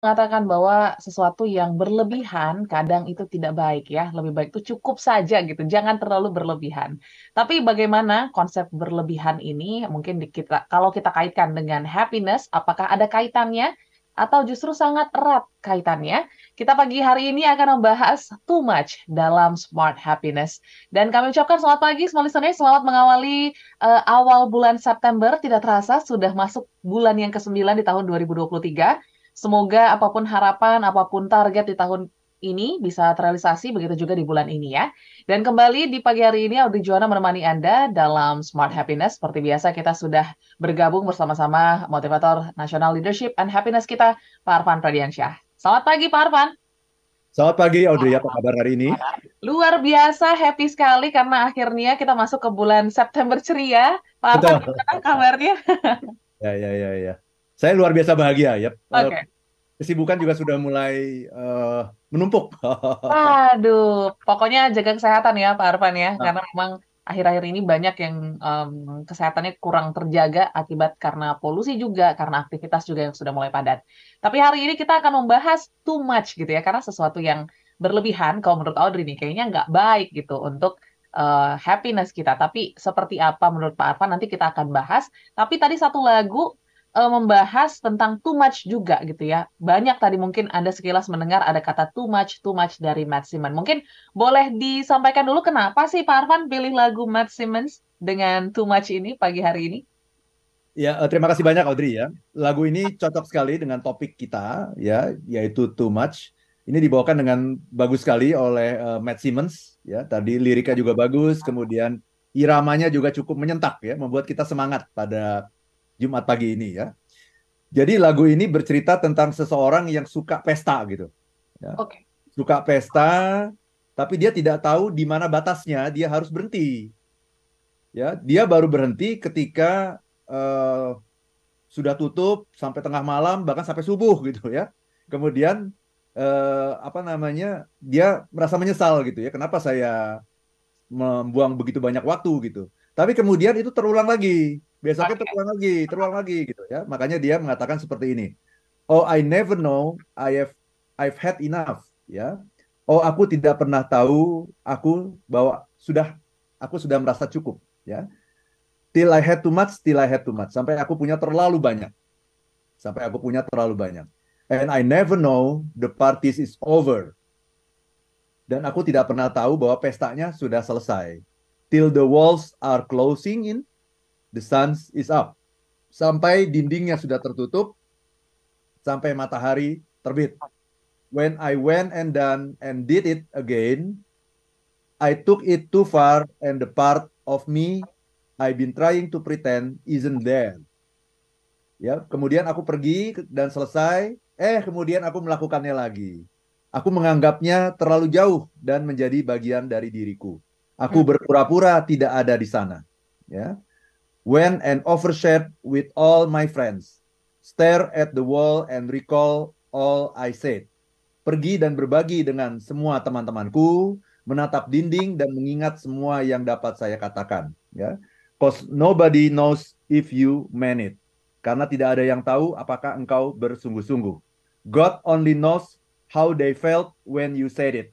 mengatakan bahwa sesuatu yang berlebihan kadang itu tidak baik ya. Lebih baik itu cukup saja gitu, jangan terlalu berlebihan. Tapi bagaimana konsep berlebihan ini mungkin di kita kalau kita kaitkan dengan happiness, apakah ada kaitannya atau justru sangat erat kaitannya? Kita pagi hari ini akan membahas too much dalam smart happiness. Dan kami ucapkan selamat pagi semua listeners, selamat mengawali uh, awal bulan September. Tidak terasa sudah masuk bulan yang ke-9 di tahun 2023. Semoga apa pun harapan, apa pun target di tahun ini bisa terrealisasi, begitu juga di bulan ini ya. Dan kembali di pagi hari ini, Audrey Juana menemani Anda dalam Smart Happiness. Seperti biasa, kita sudah bergabung bersama-sama motivator National Leadership and Happiness kita, Pak Arfan Pradiansyah. Selamat pagi, Pak Arfan. Selamat pagi, Audrey. Apa kabar hari ini? Luar biasa, happy sekali karena akhirnya kita masuk ke bulan September ceria. Pak Arfan, kabarnya? ya, ya, ya, ya. Saya luar biasa bahagia ya. Oke. Okay. Kesibukan juga sudah mulai uh, menumpuk. Aduh, pokoknya jaga kesehatan ya Pak Arfan ya, nah. karena memang akhir-akhir ini banyak yang um, kesehatannya kurang terjaga akibat karena polusi juga, karena aktivitas juga yang sudah mulai padat. Tapi hari ini kita akan membahas too much gitu ya, karena sesuatu yang berlebihan, kalau menurut Audrey nih, kayaknya nggak baik gitu untuk uh, happiness kita. Tapi seperti apa menurut Pak Arfan nanti kita akan bahas. Tapi tadi satu lagu uh, membahas tentang too much juga gitu ya. Banyak tadi mungkin Anda sekilas mendengar ada kata too much, too much dari Matt Simmons. Mungkin boleh disampaikan dulu kenapa sih Pak Arfan pilih lagu Matt Simmons dengan too much ini pagi hari ini? Ya, uh, terima kasih banyak Audrey ya. Lagu ini cocok sekali dengan topik kita ya, yaitu too much. Ini dibawakan dengan bagus sekali oleh uh, Matt Simmons ya. Tadi liriknya juga bagus, kemudian iramanya juga cukup menyentak ya, membuat kita semangat pada Jumat pagi ini ya. Jadi lagu ini bercerita tentang seseorang yang suka pesta gitu. Ya. Oke. Okay. Suka pesta, tapi dia tidak tahu di mana batasnya dia harus berhenti. Ya, dia baru berhenti ketika uh, sudah tutup sampai tengah malam bahkan sampai subuh gitu ya. Kemudian uh, apa namanya? Dia merasa menyesal gitu ya. Kenapa saya membuang begitu banyak waktu gitu. Tapi kemudian itu terulang lagi besoknya terulang lagi, terulang lagi gitu ya. Makanya dia mengatakan seperti ini. Oh, I never know I have I've had enough, ya. Oh, aku tidak pernah tahu aku bahwa sudah aku sudah merasa cukup, ya. Till I had too much, till I had too much. Sampai aku punya terlalu banyak. Sampai aku punya terlalu banyak. And I never know the parties is over. Dan aku tidak pernah tahu bahwa pestanya sudah selesai. Till the walls are closing in the sun is up. Sampai dindingnya sudah tertutup, sampai matahari terbit. When I went and done and did it again, I took it too far and the part of me I've been trying to pretend isn't there. Ya, kemudian aku pergi dan selesai, eh kemudian aku melakukannya lagi. Aku menganggapnya terlalu jauh dan menjadi bagian dari diriku. Aku hmm. berpura-pura tidak ada di sana. Ya, went and overshared with all my friends, stare at the wall and recall all I said. Pergi dan berbagi dengan semua teman-temanku, menatap dinding dan mengingat semua yang dapat saya katakan. Ya, cause nobody knows if you meant it. Karena tidak ada yang tahu apakah engkau bersungguh-sungguh. God only knows how they felt when you said it.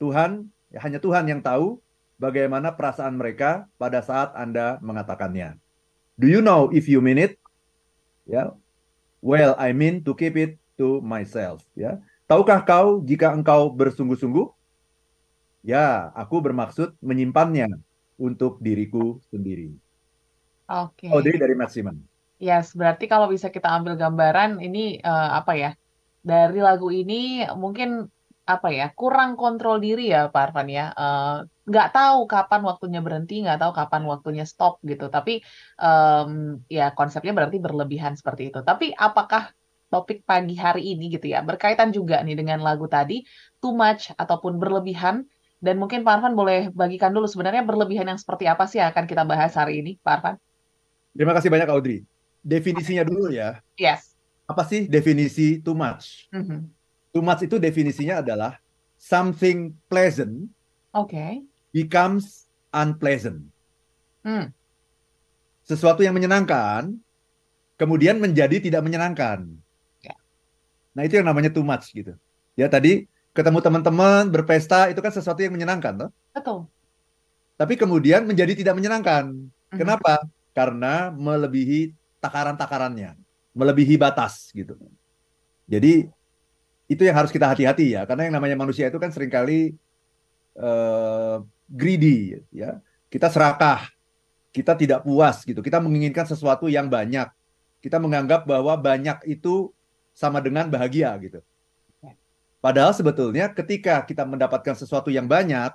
Tuhan, ya hanya Tuhan yang tahu bagaimana perasaan mereka pada saat Anda mengatakannya. Do you know if you mean it? Ya. Yeah. Well, I mean to keep it to myself, ya. Yeah. Tahukah kau jika engkau bersungguh-sungguh? Ya, aku bermaksud menyimpannya untuk diriku sendiri. Oke. Okay. Oh, dari dari Maximan. Yes, berarti kalau bisa kita ambil gambaran ini uh, apa ya? Dari lagu ini mungkin apa ya kurang kontrol diri ya Pak Arfan ya. Uh, nggak tahu kapan waktunya berhenti nggak tahu kapan waktunya stop gitu. Tapi um, ya konsepnya berarti berlebihan seperti itu. Tapi apakah topik pagi hari ini gitu ya berkaitan juga nih dengan lagu tadi too much ataupun berlebihan. Dan mungkin Pak Arfan boleh bagikan dulu sebenarnya berlebihan yang seperti apa sih yang akan kita bahas hari ini Pak Arfan? Terima kasih banyak Audrey. Definisinya dulu ya. Yes. Apa sih definisi too much? Mm -hmm Too much itu definisinya adalah something pleasant okay. becomes unpleasant. Hmm. Sesuatu yang menyenangkan kemudian menjadi tidak menyenangkan. Ya. Nah, itu yang namanya too much gitu. Ya tadi ketemu teman-teman, berpesta itu kan sesuatu yang menyenangkan, toh? Betul. Tapi kemudian menjadi tidak menyenangkan. Mhm. Kenapa? Karena melebihi takaran-takarannya, melebihi batas gitu. Jadi itu yang harus kita hati-hati ya, karena yang namanya manusia itu kan sering kali eh, greedy ya. Kita serakah, kita tidak puas gitu. Kita menginginkan sesuatu yang banyak. Kita menganggap bahwa banyak itu sama dengan bahagia gitu. Padahal sebetulnya ketika kita mendapatkan sesuatu yang banyak,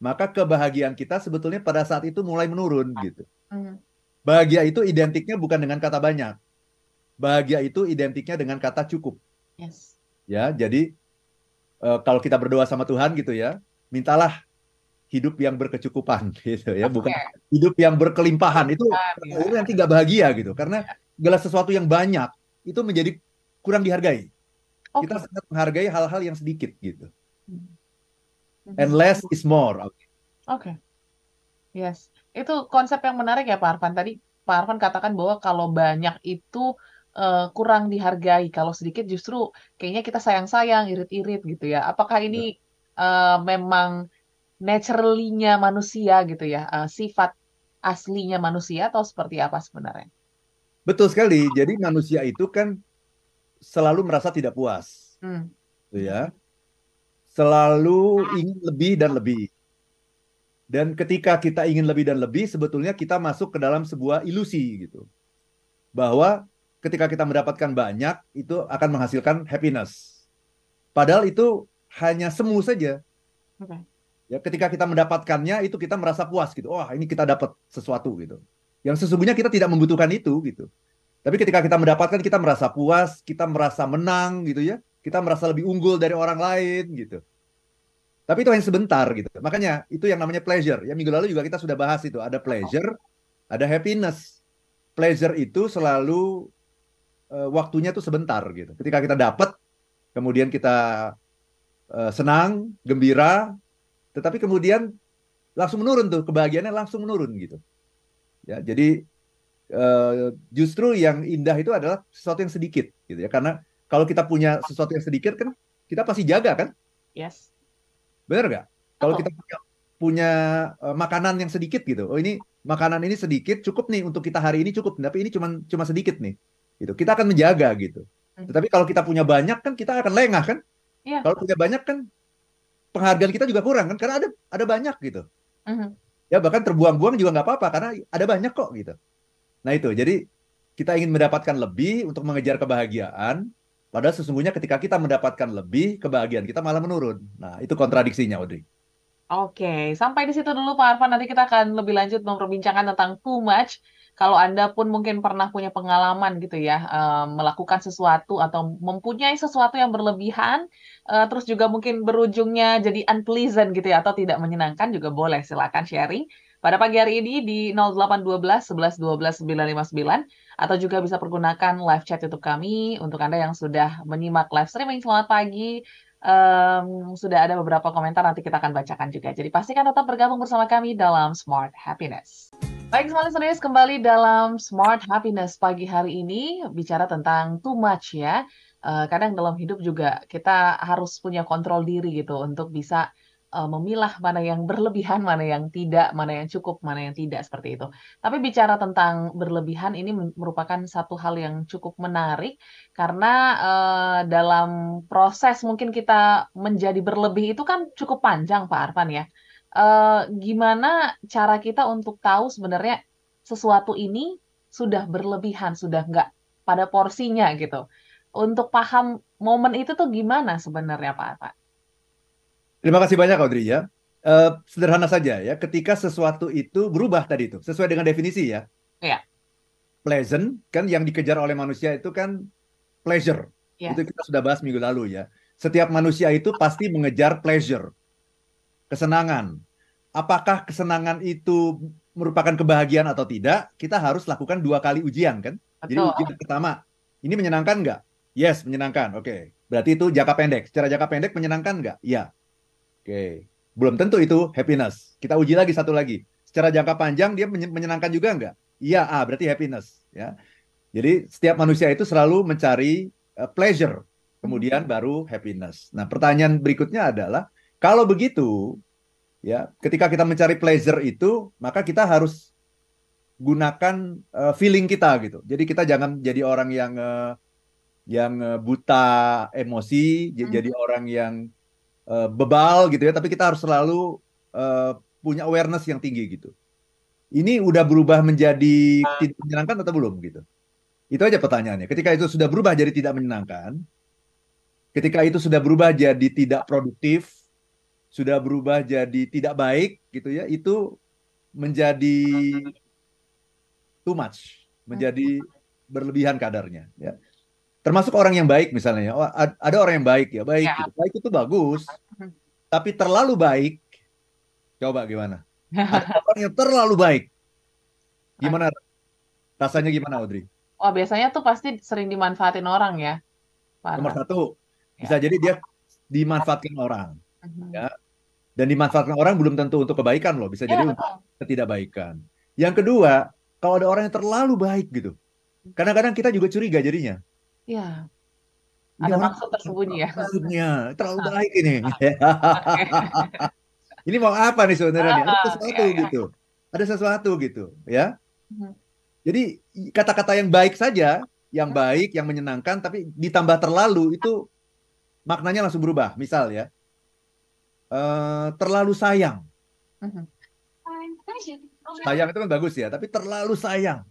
maka kebahagiaan kita sebetulnya pada saat itu mulai menurun gitu. Mhm. Bahagia itu identiknya bukan dengan kata banyak. Bahagia itu identiknya dengan kata cukup. Yes. Ya, jadi eh, kalau kita berdoa sama Tuhan gitu ya, mintalah hidup yang berkecukupan gitu ya, bukan Oke. hidup yang berkelimpahan. Itu Ya. nanti nggak bahagia gitu. Karena segala sesuatu yang banyak itu menjadi kurang dihargai. Oke. Kita sangat menghargai hal-hal yang sedikit gitu. Mhm. And less is more. Oke. Yes. Itu konsep yang menarik ya Pak Arfan. Tadi Pak Arfan katakan bahwa kalau banyak itu eh, kurang dihargai, kalau sedikit justru kayaknya kita sayang-sayang, irit-irit gitu ya. Apakah ini eh, memang naturally-nya manusia gitu ya, eh, sifat aslinya manusia atau seperti apa sebenarnya? Betul sekali. Jadi manusia itu kan selalu merasa tidak puas, Hmm. gitu ya. Selalu ingin lebih dan lebih. Dan ketika kita ingin lebih dan lebih, sebetulnya kita masuk ke dalam sebuah ilusi gitu. Bahwa ketika kita mendapatkan banyak, itu akan menghasilkan happiness. Padahal itu hanya semu saja. Oke. Ya, ketika kita mendapatkannya itu kita merasa puas gitu. Wah, ini kita dapat sesuatu gitu. Yang sesungguhnya kita tidak membutuhkan itu gitu. Tapi ketika kita mendapatkan kita merasa puas, kita merasa menang gitu ya. Kita merasa lebih unggul dari orang lain gitu. Tapi itu hanya sebentar gitu. Makanya itu yang namanya pleasure. Ya minggu lalu juga kita sudah bahas itu. Ada pleasure, ada happiness. Pleasure itu selalu eh, waktunya tuh sebentar gitu. Ketika kita dapat, kemudian kita eh, senang, gembira, tetapi kemudian langsung menurun tuh kebahagiaannya langsung menurun gitu. Ya, jadi eh, justru yang indah itu adalah sesuatu yang sedikit gitu ya. Karena kalau kita punya sesuatu yang sedikit kan kita pasti jaga kan? Yes. Benar nggak? Kalau kita punya, punya eh, makanan yang sedikit gitu. Oh ini makanan ini sedikit cukup nih untuk kita hari ini cukup, tapi ini cuma cuma sedikit nih. Gitu. Kita akan menjaga gitu. Hmm. Tetapi kalau kita punya banyak kan kita akan lengah kan? Iya. Kalau punya banyak kan penghargaan kita juga kurang kan karena ada ada banyak gitu. Mhm. Ya bahkan terbuang-buang juga nggak apa-apa karena ada banyak kok gitu. Nah itu jadi kita ingin mendapatkan lebih untuk mengejar kebahagiaan. Padahal sesungguhnya ketika kita mendapatkan lebih, kebahagiaan kita malah menurun. Nah itu kontradiksinya, Audrey. Oke, sampai di situ dulu Pak Arfan. Nanti kita akan lebih lanjut memperbincangkan tentang too much. Kalau Anda pun mungkin pernah punya pengalaman gitu ya, eh, melakukan sesuatu atau mempunyai sesuatu yang berlebihan, eh, terus juga mungkin berujungnya jadi unpleasant gitu ya, atau tidak menyenangkan juga boleh. Silakan sharing pada pagi hari ini di 0812 11 12 959 atau juga bisa pergunakan live chat YouTube kami untuk Anda yang sudah menyimak live streaming. Selamat pagi. Em, sudah ada beberapa komentar nanti kita akan bacakan juga. Jadi pastikan tetap bergabung bersama kami dalam Smart Happiness. Baik, semuanya serius kembali dalam Smart Happiness pagi hari ini bicara tentang too much ya. Eh, kadang dalam hidup juga kita harus punya kontrol diri gitu untuk bisa eh, memilah mana yang berlebihan, mana yang tidak, mana yang cukup, mana yang tidak seperti itu. Tapi bicara tentang berlebihan ini merupakan satu hal yang cukup menarik karena eh, dalam proses mungkin kita menjadi berlebih itu kan cukup panjang Pak Arfan ya. Eh, gimana cara kita untuk tahu sebenarnya sesuatu ini sudah berlebihan, sudah nggak pada porsinya gitu. Untuk paham momen itu tuh gimana sebenarnya Pak Arfan? Terima kasih banyak, Audrey ya. Eh, sederhana saja ya, ketika sesuatu itu berubah tadi itu, sesuai dengan definisi ya. Iya. Pleasant, kan yang dikejar oleh manusia itu kan pleasure. Yes. Itu kita sudah bahas minggu lalu ya. Setiap manusia itu pasti mengejar pleasure, kesenangan. Apakah kesenangan itu merupakan kebahagiaan atau tidak? Kita harus lakukan dua kali ujian kan. Jadi Betul. ujian pertama, ini menyenangkan nggak? Yes, menyenangkan. Oke. Berarti itu jangka pendek. Secara jangka pendek menyenangkan nggak? Iya. Oke. Belum tentu itu happiness. Kita uji lagi satu lagi. Secara jangka panjang dia menye- menyenangkan juga nggak? Iya, ah, berarti happiness. Ya. Jadi setiap manusia itu selalu mencari uh, pleasure. kemudian baru happiness. Nah, pertanyaan berikutnya adalah kalau begitu, ya, ketika kita mencari pleasure itu, maka kita harus gunakan uh, feeling kita gitu. Jadi kita jangan jadi orang yang uh, yang uh, buta emosi, hmm. jadi orang yang uh, bebal gitu ya, tapi kita harus selalu uh, punya awareness yang tinggi gitu. Ini udah berubah menjadi tidak menyenangkan atau belum gitu? Itu aja pertanyaannya. Ketika itu sudah berubah jadi tidak menyenangkan, ketika itu sudah berubah jadi tidak produktif, sudah berubah jadi tidak baik gitu ya, itu menjadi too much, menjadi berlebihan kadarnya ya termasuk orang yang baik misalnya oh, ada orang yang baik ya baik ya. Gitu. baik itu bagus tapi terlalu baik coba gimana ada orang yang terlalu baik gimana rasanya gimana Audrey Oh biasanya tuh pasti sering dimanfaatin orang ya nomor satu bisa ya. jadi dia dimanfaatkan orang uh-huh. ya dan dimanfaatkan orang belum tentu untuk kebaikan loh bisa ya, jadi untuk ketidakbaikan yang kedua kalau ada orang yang terlalu baik gitu kadang-kadang kita juga curiga jadinya Iya. Ada maksud tersembunyi ya. Maksudnya terlalu baik ini. ini mau apa nih sebenarnya? Ada sesuatu iya, iya. gitu. Ada sesuatu gitu, ya. Mhm. Jadi kata-kata yang baik saja, yang mhm. baik, yang menyenangkan, tapi ditambah terlalu itu maknanya langsung berubah. Misal ya, uh, terlalu sayang. Mhm. Sayang itu kan bagus ya, tapi terlalu sayang.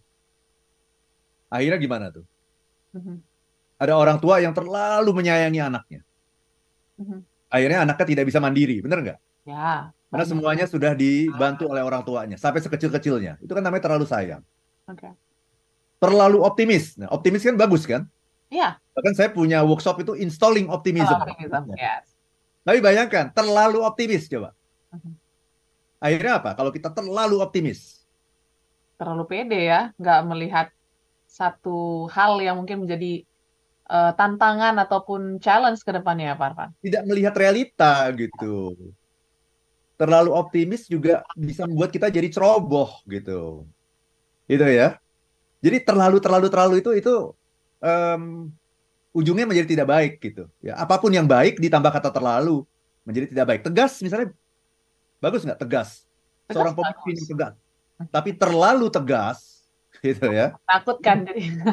Akhirnya gimana tuh? ada orang tua yang terlalu menyayangi anaknya. Mm-hmm. Akhirnya anaknya tidak bisa mandiri, benar nggak? Ya. Karena semuanya sudah dibantu oleh orang tuanya sampai sekecil-kecilnya. Itu kan namanya terlalu sayang. Okay. Terlalu optimis. Nah, optimis kan bagus kan? Iya. Bahkan saya punya workshop itu installing optimism. Oh, optimism. Yes. Tapi bayangkan terlalu optimis coba. Akhirnya apa? Kalau kita terlalu optimis. Terlalu pede ya, nggak melihat satu hal yang mungkin menjadi uh, tantangan ataupun challenge ke depannya ya Pak Arfan? Tidak melihat realita gitu. Terlalu optimis juga bisa membuat kita jadi ceroboh gitu. Gitu ya. Jadi terlalu terlalu terlalu itu itu um, ujungnya menjadi tidak baik gitu. Ya, apa pun yang baik ditambah kata terlalu menjadi tidak baik. Tegas misalnya bagus nggak tegas? Seorang pemimpin yang tegas. Tapi terlalu tegas gitu ya. Menakutkan.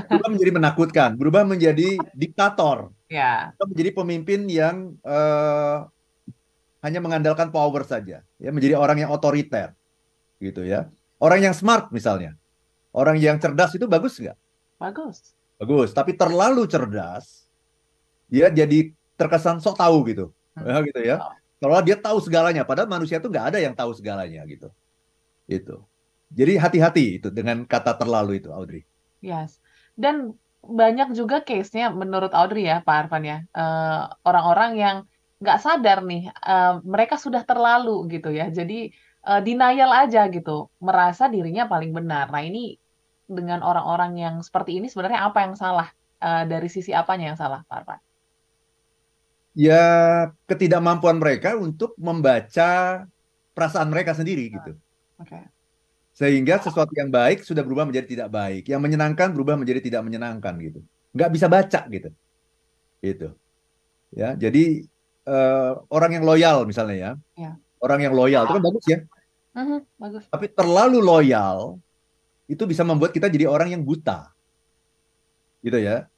Berubah menjadi menakutkan, berubah menjadi diktator. Ya. Menjadi pemimpin yang uh, hanya mengandalkan power saja, ya menjadi orang yang otoriter, gitu ya. Orang yang smart misalnya, orang yang cerdas itu bagus nggak? Bagus. Bagus, tapi terlalu cerdas, ya jadi terkesan sok tahu gitu, hmm. ya, gitu ya. Kalau dia tahu segalanya, padahal manusia itu nggak ada yang tahu segalanya gitu. Itu. Jadi hati-hati itu dengan kata terlalu itu, Audrey. Yes. Dan banyak juga case-nya menurut Audrey ya, Pak Arfan ya, uh, orang-orang yang nggak sadar nih, uh, mereka sudah terlalu gitu ya. Jadi uh, denial aja gitu, merasa dirinya paling benar. Nah ini dengan orang-orang yang seperti ini sebenarnya apa yang salah? Uh, dari sisi apanya yang salah, Pak Arfan? Ya ketidakmampuan mereka untuk membaca perasaan mereka sendiri gitu. Oke. Okay. Sehingga sesuatu yang baik sudah berubah menjadi tidak baik. Yang menyenangkan berubah menjadi tidak menyenangkan gitu. Nggak bisa baca gitu. Gitu. Ya, jadi uh, orang yang loyal misalnya ya. ya. Orang yang loyal itu kan bagus ya. Uh-huh, bagus. Tapi terlalu loyal itu bisa membuat kita jadi orang yang buta. Gitu ya.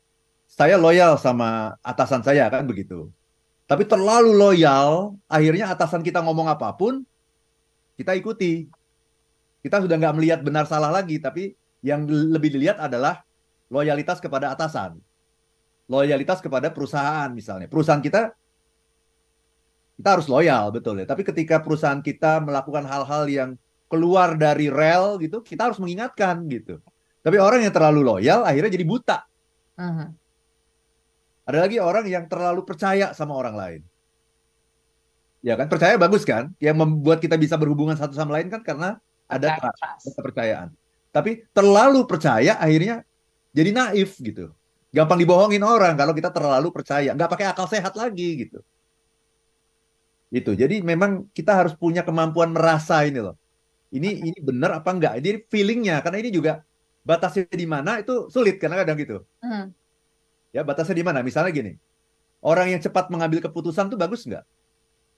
Saya loyal sama atasan saya kan begitu. Tapi terlalu loyal, akhirnya atasan kita ngomong apa pun, kita ikuti kita sudah nggak melihat benar salah lagi, tapi yang lebih dilihat adalah loyalitas kepada atasan, loyalitas kepada perusahaan misalnya. Perusahaan kita kita harus loyal betul ya. Tapi ketika perusahaan kita melakukan hal-hal yang keluar dari rel gitu, kita harus mengingatkan gitu. Tapi orang yang terlalu loyal akhirnya jadi buta. Uh-huh. Ada lagi orang yang terlalu percaya sama orang lain. Ya kan, percaya bagus kan? Yang membuat kita bisa berhubungan satu sama lain kan karena ada trust, kepercayaan. Tapi terlalu percaya akhirnya jadi naif gitu. Gampang dibohongin orang kalau kita terlalu percaya, nggak pakai akal sehat lagi gitu. Itu. Jadi memang kita harus punya kemampuan merasa ini loh. Ini ini benar apa enggak? Jadi feelingnya karena ini juga batasnya di mana itu sulit karena kadang gitu. Hmm. Ya batasnya di mana? Misalnya gini, orang yang cepat mengambil keputusan tuh bagus nggak?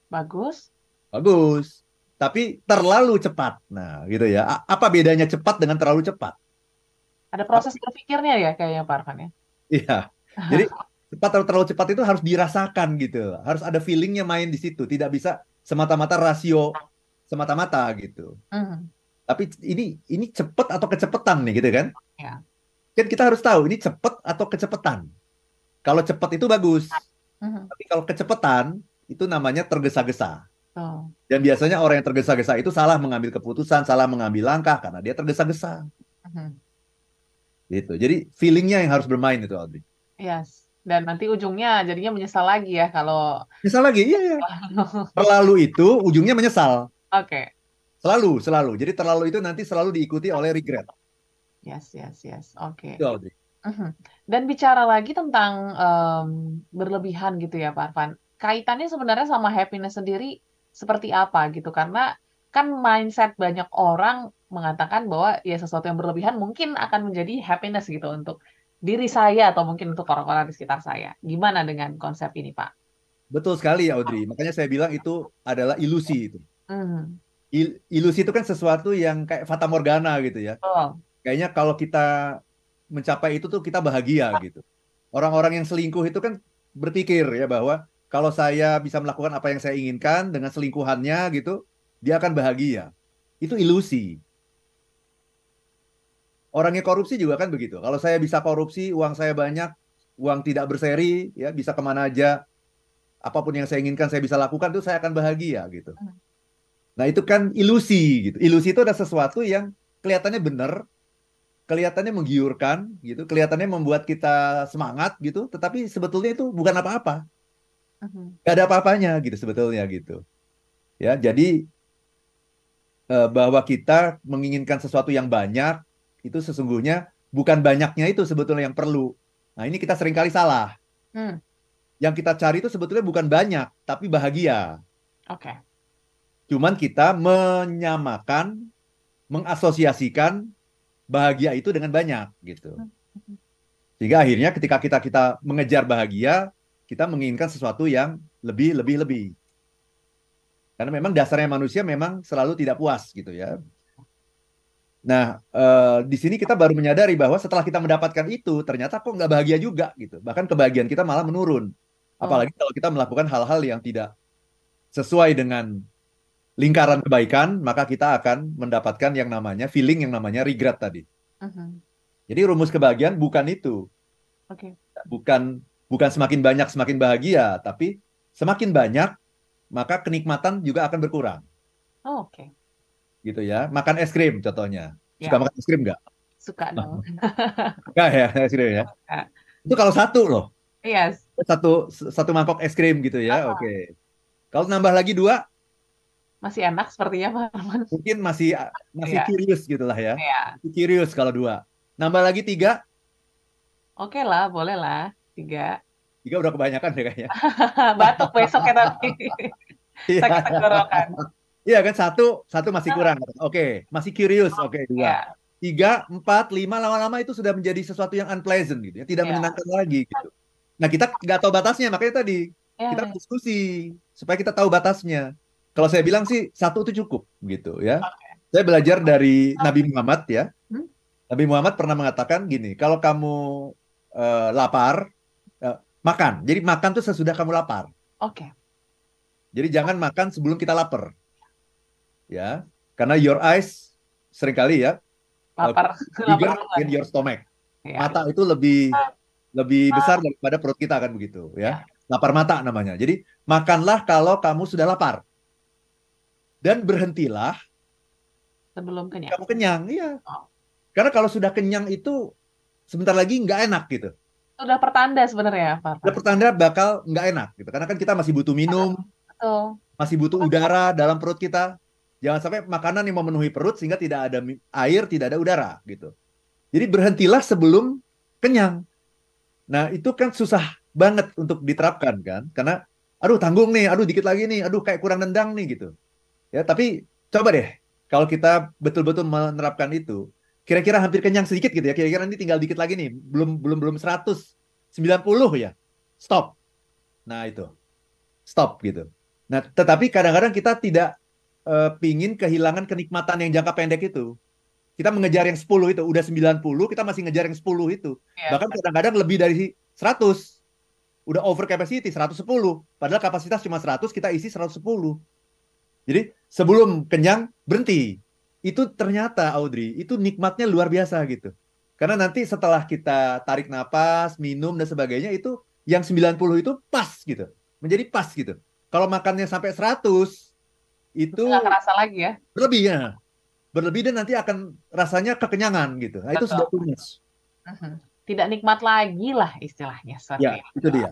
Bagus. Bagus. Tapi terlalu cepat. Nah, gitu ya. A- Apa bedanya cepat dengan terlalu cepat? Ada proses berpikirnya ya kayaknya Pak Arfan ya. Iya. Jadi cepat atau terlalu cepat itu harus dirasakan gitu. Harus ada feelingnya main di situ. Tidak bisa semata-mata rasio semata-mata gitu. Mhm. Tapi ini ini cepat atau kecepatan nih gitu kan? Ya. Kan kita harus tahu ini cepat atau kecepatan. Kalau cepat itu bagus, Mhm. tapi kalau kecepatan itu namanya tergesa-gesa. Tuh. Dan biasanya orang yang tergesa-gesa itu salah mengambil keputusan, salah mengambil langkah karena dia tergesa-gesa. Mhm. Gitu. Jadi feelingnya yang harus bermain itu Audrey. Yes. Dan nanti ujungnya jadinya menyesal lagi ya kalau Misal lagi, iya ya. Terlalu itu ujungnya menyesal. Oke. Selalu, selalu. Jadi terlalu itu nanti selalu diikuti oleh regret. Yes, yes, yes. Oke. Itu Audrey. Mhm. Dan bicara lagi tentang em, berlebihan gitu ya Pak Arfan. Kaitannya sebenarnya sama happiness sendiri seperti apa gitu karena kan mindset banyak orang mengatakan bahwa ya sesuatu yang berlebihan mungkin akan menjadi happiness gitu untuk diri saya atau mungkin untuk orang-orang di sekitar saya. Gimana dengan konsep ini, Pak? Betul sekali Audrey. Makanya saya bilang itu adalah ilusi itu. Hmm, Il- ilusi itu kan sesuatu yang kayak fata morgana gitu ya. betul. Kayaknya kalau kita mencapai itu tuh kita bahagia gitu. Orang-orang yang selingkuh itu kan berpikir ya bahwa kalau saya bisa melakukan apa yang saya inginkan dengan selingkuhannya gitu, dia akan bahagia. Itu ilusi. Orangnya korupsi juga kan begitu. Kalau saya bisa korupsi, uang saya banyak, uang tidak berseri, ya bisa ke mana aja, apa pun yang saya inginkan saya bisa lakukan, itu saya akan bahagia gitu. Hmm. Nah itu kan ilusi gitu. Ilusi itu ada sesuatu yang kelihatannya benar, kelihatannya menggiurkan gitu, kelihatannya membuat kita semangat gitu, tetapi sebetulnya itu bukan apa-apa, Mhm. nggak ada apa-apanya gitu sebetulnya gitu. Ya jadi eh, bahwa kita menginginkan sesuatu yang banyak itu sesungguhnya bukan banyaknya itu sebetulnya yang perlu. Nah ini kita sering kali salah. Hmm, Yang kita cari itu sebetulnya bukan banyak, tapi bahagia. Oke. Cuman kita menyamakan, mengasosiasikan bahagia itu dengan banyak gitu. Sehingga akhirnya ketika kita kita mengejar bahagia, kita menginginkan sesuatu yang lebih lebih lebih. Karena memang dasarnya manusia memang selalu tidak puas gitu ya. Nah, eh, di sini kita baru menyadari bahwa setelah kita mendapatkan itu, ternyata kok nggak bahagia juga gitu. Bahkan kebahagiaan kita malah menurun. Apalagi kalau kita melakukan hal-hal yang tidak sesuai dengan lingkaran kebaikan, maka kita akan mendapatkan yang namanya feeling yang namanya regret tadi. Mhm. Jadi rumus kebahagiaan bukan itu, Oke. bukan bukan semakin banyak semakin bahagia, tapi semakin banyak maka kenikmatan juga akan berkurang, Oh, Oke. gitu ya. Makan es krim contohnya, Ya. suka makan es krim nggak? Suka dong. Nggak ya es krim ya. Suka. Itu kalau satu loh, Yes. satu satu mangkok es krim gitu ya, Ah. oke. Kalau nambah lagi dua, Masih enak sepertinya Pak Arfan. mungkin masih masih Iya. curious gitulah ya, Iya. Masih curious kalau dua. Nambah lagi tiga, Oke lah, boleh lah. Tiga. tiga udah kebanyakan deh kayaknya. Batuk besoknya nanti. Iya. Sakit tenggorokan. Iya kan satu satu masih kurang. Oke, masih curious. Oke, dua. Iya. Tiga, empat, lima, lama-lama itu sudah menjadi sesuatu yang unpleasant gitu ya, tidak Iya. menyenangkan lagi gitu. Nah kita nggak tahu batasnya, makanya tadi Iya, kita iya. diskusi supaya kita tahu batasnya. Kalau saya bilang sih satu itu cukup gitu ya. Saya belajar dari Nabi Muhammad ya. Hmm? Nabi Muhammad pernah mengatakan gini, kalau kamu eh, lapar, eh, makan. Jadi makan tuh sesudah kamu lapar. Oke. Jadi jangan makan sebelum kita lapar. Ya, karena your eyes sering kali ya Lapar. bigger Lapar duluan. in your stomach. Iya. Mata itu lebih lebih besar daripada perut kita kan begitu ya. Lapar mata namanya. Jadi makanlah kalau kamu sudah lapar. Dan berhentilah Sebelum kenyang. kamu kenyang. Iya. Oh. Karena kalau sudah kenyang itu sebentar lagi nggak enak gitu. Sudah pertanda sebenarnya, Pak. Udah pertanda bakal nggak enak gitu. Karena kan kita masih butuh minum, Betul. masih butuh udara dalam perut kita. Jangan sampai makanan yang memenuhi perut sehingga tidak ada air, tidak ada udara gitu. Jadi berhentilah sebelum kenyang. Nah, itu kan susah banget untuk diterapkan kan? Karena aduh tanggung nih, aduh dikit lagi nih, aduh kayak kurang nendang nih gitu. Ya, tapi coba deh kalau kita betul-betul menerapkan itu, kira-kira hampir kenyang sedikit gitu ya. Kira-kira nanti tinggal dikit lagi nih, belum belum belum 190 ya. Stop. Nah itu stop gitu. Nah tetapi kadang-kadang kita tidak uh, pingin kehilangan kenikmatan yang jangka pendek itu. Kita mengejar yang 10 itu, udah 90, kita masih ngejar yang 10 itu. Ya, Bahkan kadang-kadang lebih dari 100. Udah over capacity 110. Padahal kapasitas cuma 100, kita isi 110. Jadi sebelum kenyang berhenti. Itu ternyata Audrey, itu nikmatnya luar biasa gitu. Karena nanti setelah kita tarik napas, minum dan sebagainya itu yang 90 itu pas gitu. Menjadi pas gitu. Kalau makannya sampai 100 itu nggak kerasa lagi ya. Berlebih ya. Berlebih dan nanti akan rasanya kekenyangan gitu. Nah, itu sudah tumis. Tidak nikmat lagi lah istilahnya. Ya, itu dia.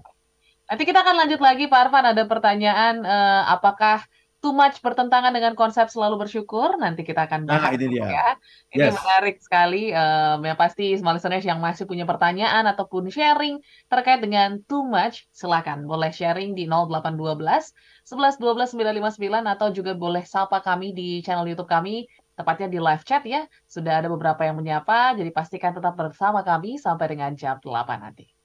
Nanti kita akan lanjut lagi Pak Arfan ada pertanyaan eh, apakah too much bertentangan dengan konsep selalu bersyukur. Nanti kita akan bahas. Nah, ini dia. Ya. Ini yes. menarik sekali. Um, yang pasti small listeners yang masih punya pertanyaan ataupun sharing terkait dengan too much, silakan boleh sharing di 0812 11 12 959 atau juga boleh sapa kami di channel YouTube kami tepatnya di live chat ya. Sudah ada beberapa yang menyapa, jadi pastikan tetap bersama kami sampai dengan jam 8 nanti.